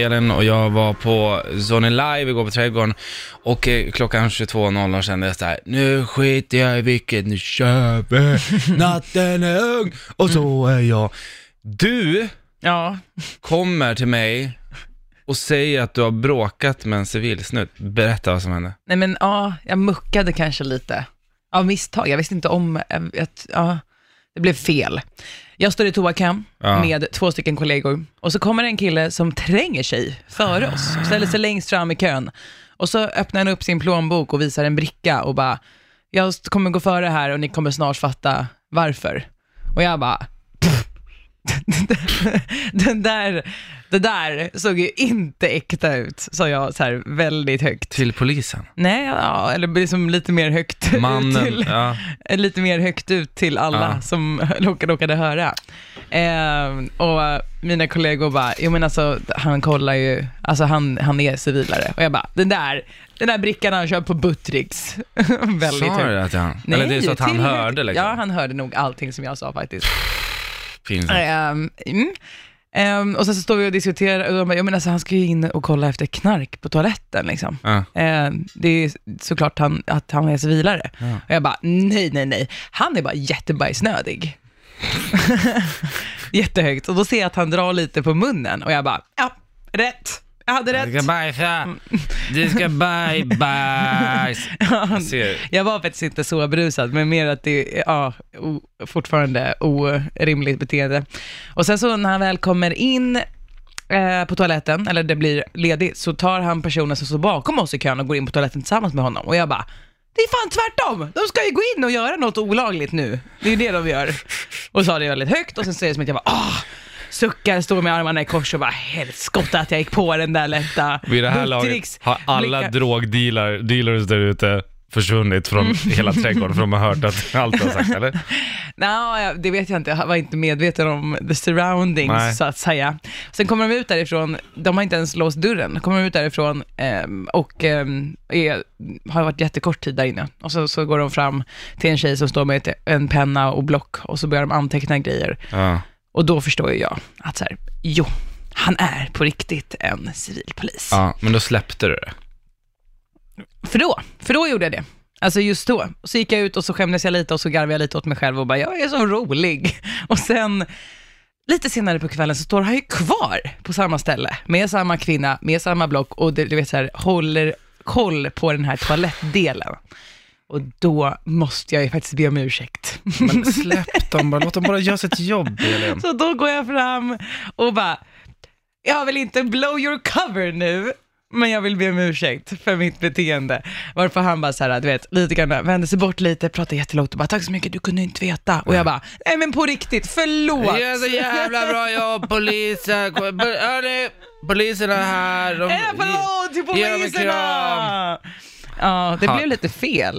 Elin och jag var på Sony Live igår på Trädgården och eh, klockan 22.00 kände jag såhär, nu skiter jag i vilket, nu kör vi, natten är ung och så är jag. Du Ja, kommer till mig och säger att du har bråkat med en civilsnut. Berätta vad som hände. nej men ja, jag muckade kanske lite. Av misstag, jag visste inte om eh, att, ja, det blev fel. Jag står i toakön Ja. med två stycken kollegor och så kommer en kille som tränger sig före oss, ställer sig längst fram i kön och så öppnar han upp sin plånbok och visar en bricka och bara, jag kommer gå före här och ni kommer snart fatta varför. Och jag bara, den där, det där såg ju inte äkta ut, sa jag så här väldigt högt. Till polisen. Nej, ja, eller liksom lite mer högt ut Mannen, till, ja. lite mer högt ut till alla Ja. som råkade, råkade höra. Eh, och mina kollegor bara, jo men alltså han kollar ju, alltså han, han är civilare. Och jag bara, den där, den där brickan han köpt på Buttricks. Väldigt Sa du det till han? Eller det är så att han hörde liksom? Ja, han hörde nog allting som jag sa faktiskt. Pinsamt. Ehm, mm. Ehm, och sen så står vi och diskuterar och de bara, ja men alltså han ska ju in och kolla efter knark på toaletten liksom. Ja. Ehm, det är såklart han, att han är civilare. Ja. Och jag bara, nej, nej, nej, han är bara jättebajsnödig. Jättehögt. Och då ser jag att han drar lite på munnen och jag bara, ja, rätt. Jag hade Du rätt. ska bajsa. Du ska baj, bajs. Jag ser. Jag var faktiskt inte så brusad, men mer att det är ja, fortfarande orimligt beteende. Och sen så när han väl kommer in eh, på toaletten, eller det blir ledigt, så tar han personen som står bakom oss i kön och går in på toaletten tillsammans med honom. Och jag bara, det är fan tvärtom! De ska ju gå in och göra något olagligt nu. Det är ju det de gör. Och sa det väldigt högt och sen säger det som att jag bara, ah! Suckar, står med armarna i kors och bara helskotta att jag gick på den där lätta Vid det här laget har alla blickar. drogdealer dealers där ute försvunnit från hela trädgården för de har hört att allt har sagt, eller? Nej, jag- det vet jag inte. Jag var inte medveten om the surroundings, Nej. så att säga. Sen kommer de ut därifrån, de har inte ens låst dörren, de kommer ut därifrån ehm, och är, har varit jättekort tid där inne. Och så, så går de fram till en tjej som står med ett, en penna och block och så börjar de anteckna grejer. Ja. Och då förstår ju jag att så här, jo, han är på riktigt en civilpolis. ja, men då släppte du det. För då, för då gjorde jag det. Alltså just då. Så gick jag ut och så skämdes jag lite och så garvade jag lite åt mig själv och bara, jag är så rolig. Och sen, lite senare på kvällen så står han ju kvar på samma ställe, med samma kvinna, med samma block och det, du vet så här, håller koll på den här toalettdelen. Och då måste jag ju faktiskt be om ursäkt. Men släpp dem bara, låt dem bara göra sitt jobb, Elin. Så då går jag fram och bara, jag vill inte blow your cover nu, men jag vill be om ursäkt för mitt beteende. Varför han bara så här, du vet, lite grann vände sig bort lite, pratade jättelågt och bara, tack så mycket, du kunde inte veta. Och jag bara, nej men på riktigt, förlåt. Gör så jävla bra jobb, polisen. Hörni, polisen är här. De, Eh, förlåt till ge dem en poliserna! Ja, det blev lite fel.